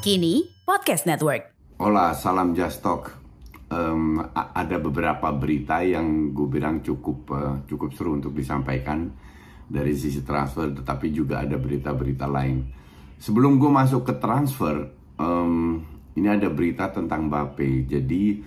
Kini Podcast Network. Hola, salam Just Talk. A- ada beberapa berita yang gue bilang cukup eh, cukup seru untuk disampaikan dari sisi transfer, tetapi juga ada berita-berita lain. Sebelum gue masuk ke transfer, em, ini ada berita tentang Mbappe. Jadi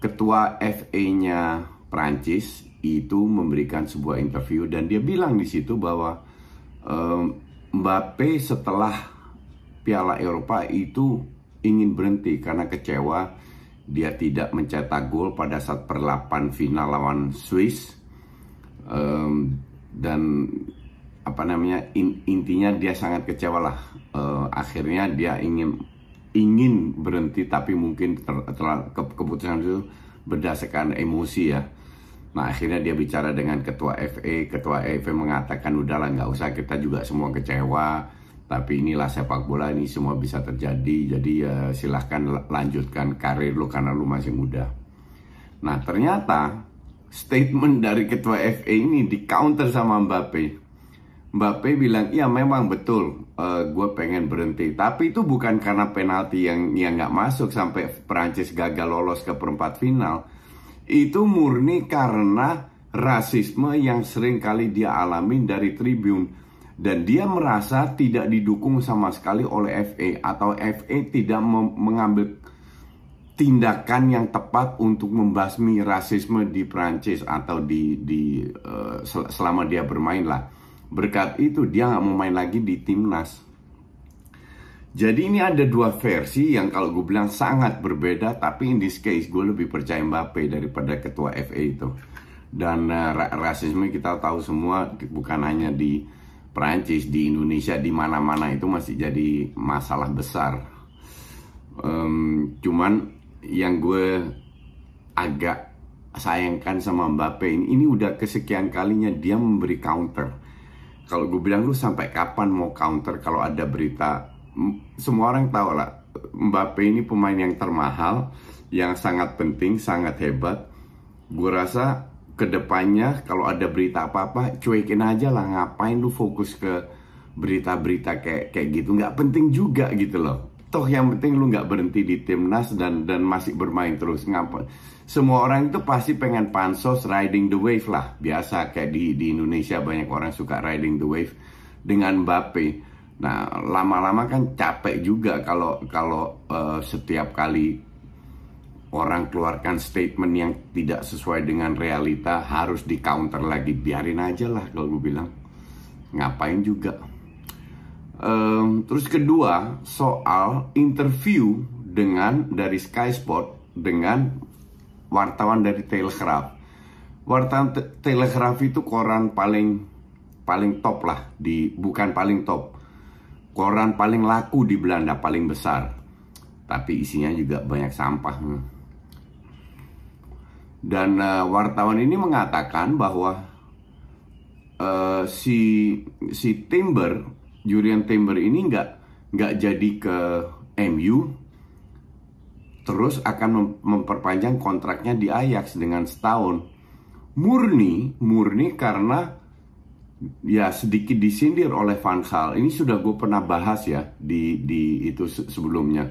ketua FA-nya Prancis itu memberikan sebuah interview dan dia bilang di situ bahwa em, Mbappe setelah Piala Eropa itu ingin berhenti karena kecewa dia tidak mencetak gol pada saat perlapan final lawan Swiss. Em, dan apa namanya in- intinya dia sangat kecewa lah. Eh, akhirnya dia ingin ingin berhenti tapi mungkin ter- ke- keputusan itu berdasarkan emosi ya. Nah akhirnya dia bicara dengan ketua FA, ketua FA mengatakan udahlah nggak usah kita juga semua kecewa, tapi inilah sepak bola ini semua bisa terjadi, jadi ya silahkan lanjutkan karir lu karena lu masih muda. Nah ternyata statement dari ketua FA ini di counter sama Mbappe. Mbappe bilang iya memang betul gue pengen berhenti, tapi itu bukan karena penalti yang yang nggak masuk sampai Prancis gagal lolos ke perempat final itu murni karena rasisme yang sering kali dia alami dari tribun dan dia merasa tidak didukung sama sekali oleh FA atau FA tidak mengambil tindakan yang tepat untuk membasmi rasisme di Prancis atau di di sel- selama dia bermain lah berkat itu dia nggak mau main lagi di timnas jadi ini ada dua versi yang kalau gue bilang sangat berbeda, tapi in this case gue lebih percaya Mbappe daripada ketua FA itu. Dan uh, ra- rasisme kita tahu semua bukan hanya di Prancis, di Indonesia, di mana-mana itu masih jadi masalah besar. Em, cuman yang gue agak sayangkan sama Mbappe ini, ini udah kesekian kalinya dia memberi counter. Kalau gue bilang lu sampai kapan mau counter kalau ada berita semua orang tahu lah Mbappe ini pemain yang termahal yang sangat penting sangat hebat gue rasa ke depannya kalau ada berita apa-apa cuekin aja lah ngapain lu fokus ke berita-berita kayak kayak gitu? Nggak penting juga gitu loh. Toh yang penting lu nggak berhenti di timnas dan dan masih bermain terus. Ngapa semua orang itu pasti pengen pansos riding the wave lah. Biasa kayak di di Indonesia banyak orang suka riding the wave dengan Mbappe. Nah, lama-lama kan capek juga kalau kalau eh, setiap kali orang keluarkan statement yang tidak sesuai dengan realita harus di counter lagi. Biarin aja lah kalau gue bilang. Ngapain juga. Em, terus kedua, soal interview dengan dari Sky Sport dengan wartawan dari Telegraph. Wartawan Te- Telegraph itu koran paling paling top lah di bukan paling top koran paling laku di Belanda paling besar tapi isinya juga banyak sampah. Dan eh, wartawan ini mengatakan bahwa eh, si si Timber Julian Timber ini nggak nggak jadi ke MU terus akan mem- memperpanjang kontraknya di Ajax dengan setahun murni murni karena ya sedikit disindir oleh Van Gaal. Ini sudah gue pernah bahas ya di di itu se- sebelumnya.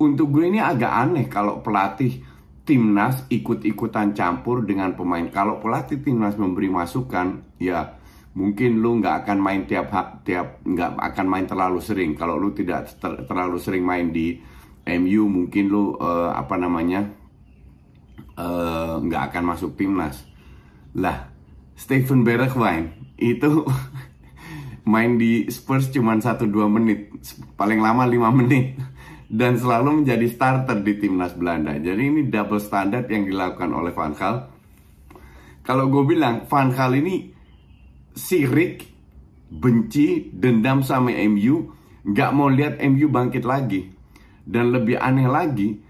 Untuk gue ini agak aneh kalau pelatih timnas ikut-ikutan campur dengan pemain. Kalau pelatih timnas memberi masukan, ya mungkin lu nggak akan main tiap tiap nggak akan main terlalu sering. Kalau lu tidak ter, terlalu sering main di MU mungkin lu uh, apa namanya uh, nggak akan masuk timnas. Lah Steven Bergwijn itu main di Spurs cuma 1-2 menit. Paling lama 5 menit dan selalu menjadi starter di timnas Belanda. Jadi ini double standard yang dilakukan oleh Van Gaal. Kalau gue bilang Van Gaal ini sirik benci dendam sama MU nggak mau lihat MU bangkit lagi. Dan lebih aneh lagi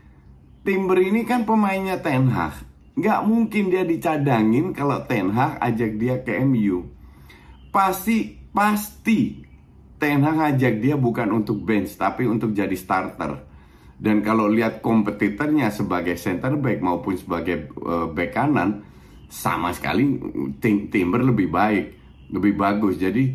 Timber ini kan pemainnya Ten Hag. Nggak mungkin dia dicadangin kalau Ten Hag ajak dia ke MU. Pasti, pasti Ten Hag ajak dia bukan untuk bench, tapi untuk jadi starter. Dan kalau lihat kompetitornya sebagai center back maupun sebagai uh, back kanan, sama sekali tim Timber lebih baik, lebih bagus. Jadi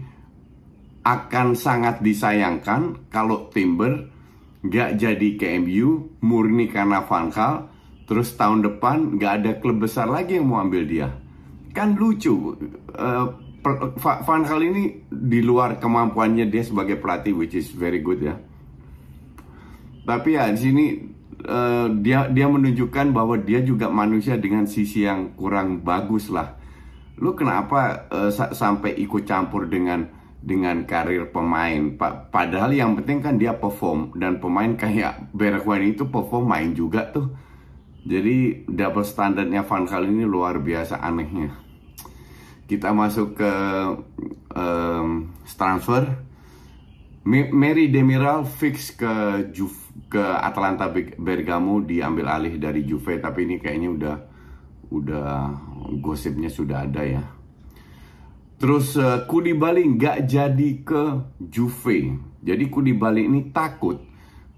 akan sangat disayangkan kalau Timber nggak jadi ke MU murni karena Van Gaal Terus tahun depan nggak ada klub besar lagi yang mau ambil dia. Kan lucu. Uh, Van Gaal ini di luar kemampuannya dia sebagai pelatih, which is very good ya. Tapi ya di sini uh, dia dia menunjukkan bahwa dia juga manusia dengan sisi yang kurang bagus lah. Lu kenapa uh, sa sampai ikut campur dengan dengan karir pemain? Pa padahal yang penting kan dia perform dan pemain kayak Bergwijn itu perform main juga tuh jadi double standarnya Van Gaal ini luar biasa anehnya. Kita masuk ke um, transfer. Mary Demiral fix ke Juve, ke Atalanta Bergamo diambil alih dari Juve tapi ini kayaknya udah udah gosipnya sudah ada ya. Terus uh, Koulibaly nggak jadi ke Juve. Jadi Koulibaly ini takut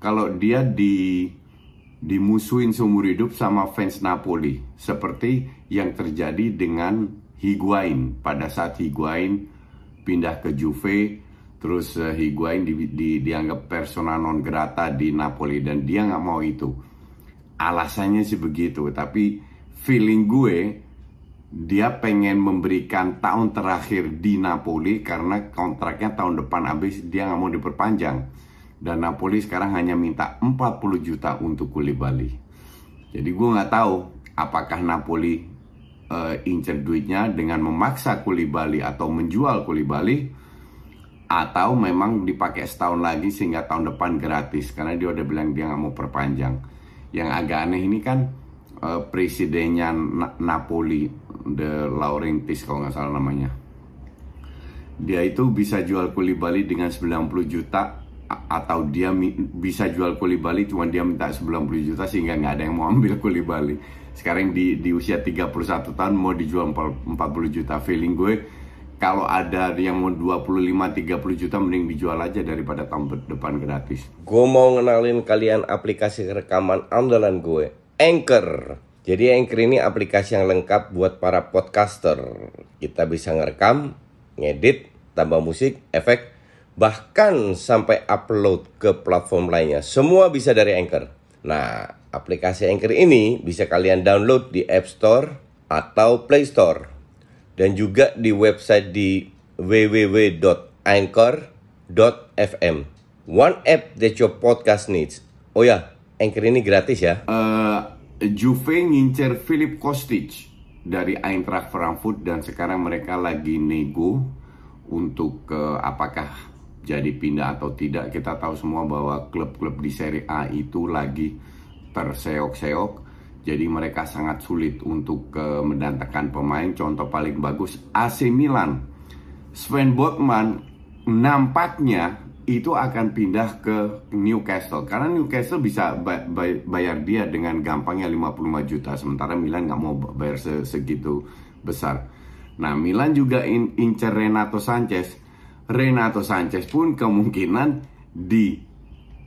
kalau dia di dimusuhin seumur hidup sama fans Napoli seperti yang terjadi dengan Higuain. Pada saat Higuain pindah ke Juve terus uh, Higuain di, di, dianggap persona non grata di Napoli dan dia nggak mau itu. Alasannya sih begitu tapi feeling gue dia pengen memberikan tahun terakhir di Napoli karena kontraknya tahun depan habis dia nggak mau diperpanjang. Dan Napoli sekarang hanya minta 40 juta untuk Koulibaly. Jadi gue nggak tahu apakah Napoli uh, incer duitnya dengan memaksa Koulibaly atau menjual Koulibaly atau memang dipakai setahun lagi sehingga tahun depan gratis karena dia udah bilang dia nggak mau perpanjang. Yang agak aneh ini kan uh, presidennya Na Napoli, De Laurentiis kalau nggak salah namanya. Dia itu bisa jual Koulibaly dengan 90 juta atau dia bisa jual Bali cuma dia minta 90 juta sehingga nggak ada yang mau ambil Bali. Sekarang di, di usia 31 tahun mau dijual 40 juta. Feeling gue kalau ada yang mau 25-30 juta mending dijual aja daripada tahun depan gratis. Gue mau ngenalin kalian aplikasi rekaman andalan gue Anchor. Jadi Anchor ini aplikasi yang lengkap buat para podcaster. Kita bisa ngerekam ngedit tambah musik efek bahkan sampai upload ke platform lainnya. Semua bisa dari Anchor. Nah, aplikasi Anchor ini bisa kalian download di App Store atau Play Store. Dan juga di website di www.anchor.fm. One app that your podcast needs. Oh ya, Anchor ini gratis ya. Uh, Juve ngincer Philip Kostic dari Eintracht Frankfurt dan sekarang mereka lagi nego untuk uh, apakah jadi pindah atau tidak kita tahu semua bahwa klub-klub di Serie A itu lagi terseok-seok. Jadi mereka sangat sulit untuk uh, mendatangkan pemain. Contoh paling bagus AC Milan. Sven Botman nampaknya itu akan pindah ke Newcastle. Karena Newcastle bisa bayar dia dengan gampangnya 55 juta. Sementara Milan nggak mau bayar segitu besar. Nah Milan juga in incer Renato Sanchez Renato Sanchez pun kemungkinan di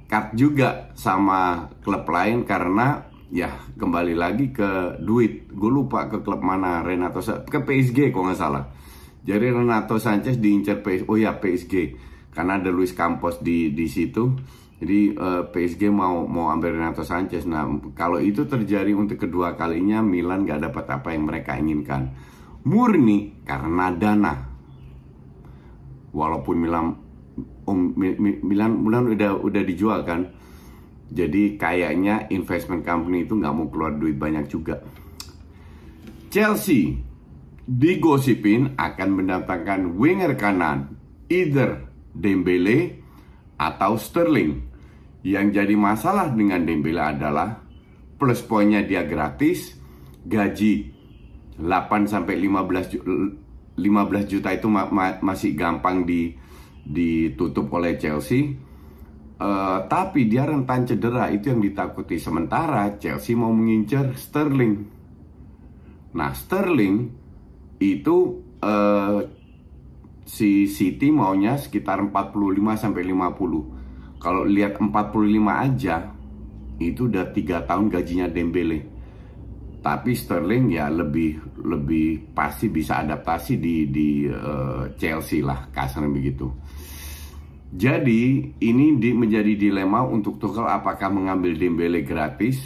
cut juga sama klub lain karena ya kembali lagi ke duit. Gue lupa ke klub mana Renato ke PSG kok nggak salah. Jadi Renato Sanchez diincar PSG. Oh ya PSG karena ada Luis Campos di di situ. Jadi eh, PSG mau mau ambil Renato Sanchez. Nah kalau itu terjadi untuk kedua kalinya Milan gak dapat apa yang mereka inginkan. Murni karena dana walaupun Milan um, Milan Milan udah udah dijual kan. Jadi kayaknya investment company itu nggak mau keluar duit banyak juga. Chelsea digosipin akan mendatangkan winger kanan either Dembele atau Sterling. Yang jadi masalah dengan Dembele adalah plus poinnya dia gratis gaji 8 sampai 15 15 juta itu ma ma masih gampang di ditutup oleh Chelsea. Uh, tapi dia rentan cedera itu yang ditakuti sementara Chelsea mau mengincar Sterling. Nah Sterling itu uh, si City maunya sekitar 45 sampai 50. Kalau lihat 45 aja itu udah tiga tahun gajinya Dembele tapi Sterling ya lebih lebih pasti bisa adaptasi di di uh, Chelsea lah kasarnya begitu. Jadi ini di, menjadi dilema untuk Tuchel apakah mengambil Dembele gratis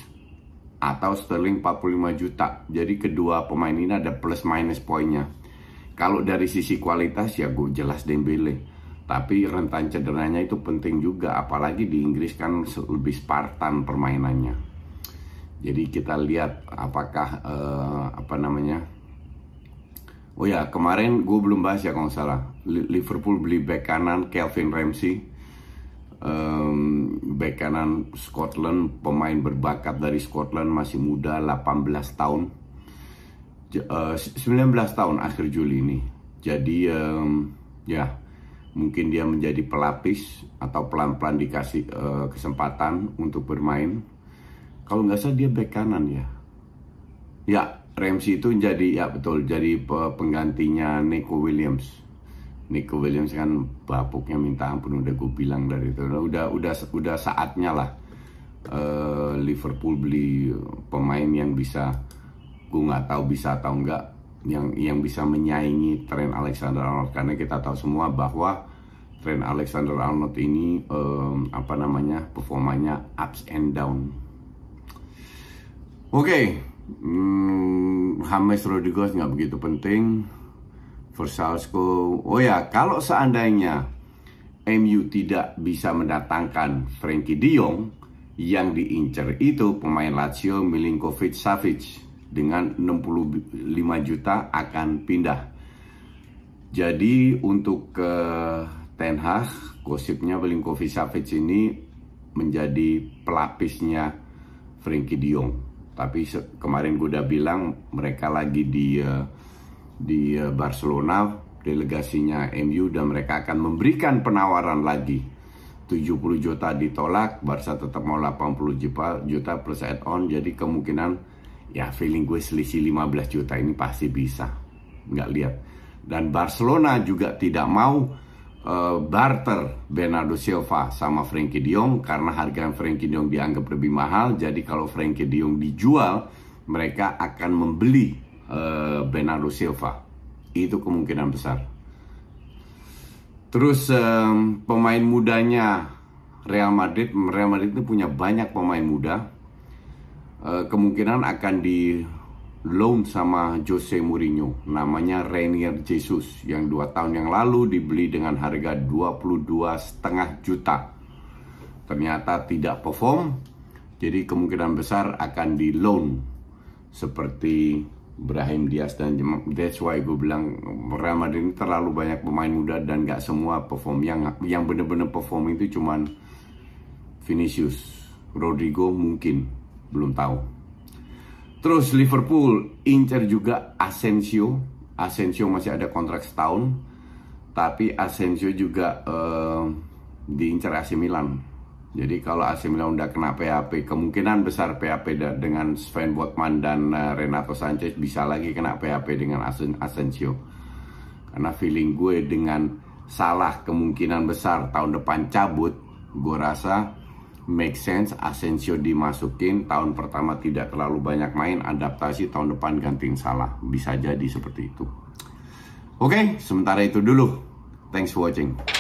atau Sterling 45 juta. Jadi kedua pemain ini ada plus minus poinnya. Kalau dari sisi kualitas ya gue jelas Dembele. Tapi rentan cederanya itu penting juga apalagi di Inggris kan lebih Spartan permainannya. Jadi kita lihat apakah uh, apa namanya. Oh ya kemarin gue belum bahas ya kalau salah. Liverpool beli back kanan Kelvin Ramsey. Um, back kanan Scotland pemain berbakat dari Scotland masih muda 18 tahun. Uh, eh, 19 tahun akhir Juli ini. Jadi um, ya mungkin dia menjadi pelapis atau pelan-pelan dikasih uh, kesempatan untuk bermain kalau nggak salah dia back kanan ya. Ya Ramsey itu jadi ya betul jadi penggantinya Nico Williams. Nico Williams kan bapuknya minta ampun udah gue bilang dari itu. Udah udah udah saatnya lah uh, Liverpool beli pemain yang bisa gue nggak tahu bisa atau enggak yang yang bisa menyaingi tren Alexander Arnold. Karena kita tahu semua bahwa tren Alexander Arnold ini um, apa namanya performanya ups and down Oke, okay. hmm, James Rodriguez nggak begitu penting. Versalsko, oh ya, kalau seandainya MU tidak bisa mendatangkan Frankie De Jong, yang diincar itu pemain Lazio Milinkovic Savic dengan 65 juta akan pindah. Jadi untuk ke Ten Hag, gosipnya Milinkovic Savic ini menjadi pelapisnya Frankie De Jong tapi kemarin gue udah bilang mereka lagi di uh, di uh, Barcelona delegasinya MU dan mereka akan memberikan penawaran lagi. 70 juta ditolak Barca tetap mau 80 juta, juta plus add on. Jadi kemungkinan ya feeling gue selisih 15 juta ini pasti bisa. Nggak lihat. Dan Barcelona juga tidak mau uh, barter Bernardo Silva sama Frankie De Jong karena harga Frankie De Jong dianggap lebih mahal. Jadi kalau Frankie De Jong dijual, mereka akan membeli uh, Bernardo Silva. Itu kemungkinan besar. Terus um, pemain mudanya Real Madrid, Real Madrid itu punya banyak pemain muda. Uh, kemungkinan akan di loan sama Jose Mourinho namanya Rainier Jesus yang dua tahun yang lalu dibeli dengan harga 22 setengah juta. Ternyata tidak perform jadi kemungkinan besar akan di loan. Seperti Brahim Diaz dan that's why gue bilang Real Madrid ini terlalu banyak pemain muda dan gak semua perform. Yang yang bener-bener perform itu cuman Vinicius. Rodrigo mungkin belum tahu Terus Liverpool incer juga Asensio. Asensio masih ada kontrak setahun. Tapi Asensio juga uh, diincar AC Milan. Jadi kalau AC Milan udah kena PHP, kemungkinan besar PHP dengan Sven Botman dan uh, Renato Sanchez bisa lagi kena PHP dengan Asensio. Karena feeling gue dengan salah kemungkinan besar tahun depan cabut, gue rasa make sense Asensio dimasukin tahun pertama tidak terlalu banyak main adaptasi tahun depan gantiin salah. Bisa jadi seperti itu. Oke sementara itu dulu. Thanks for watching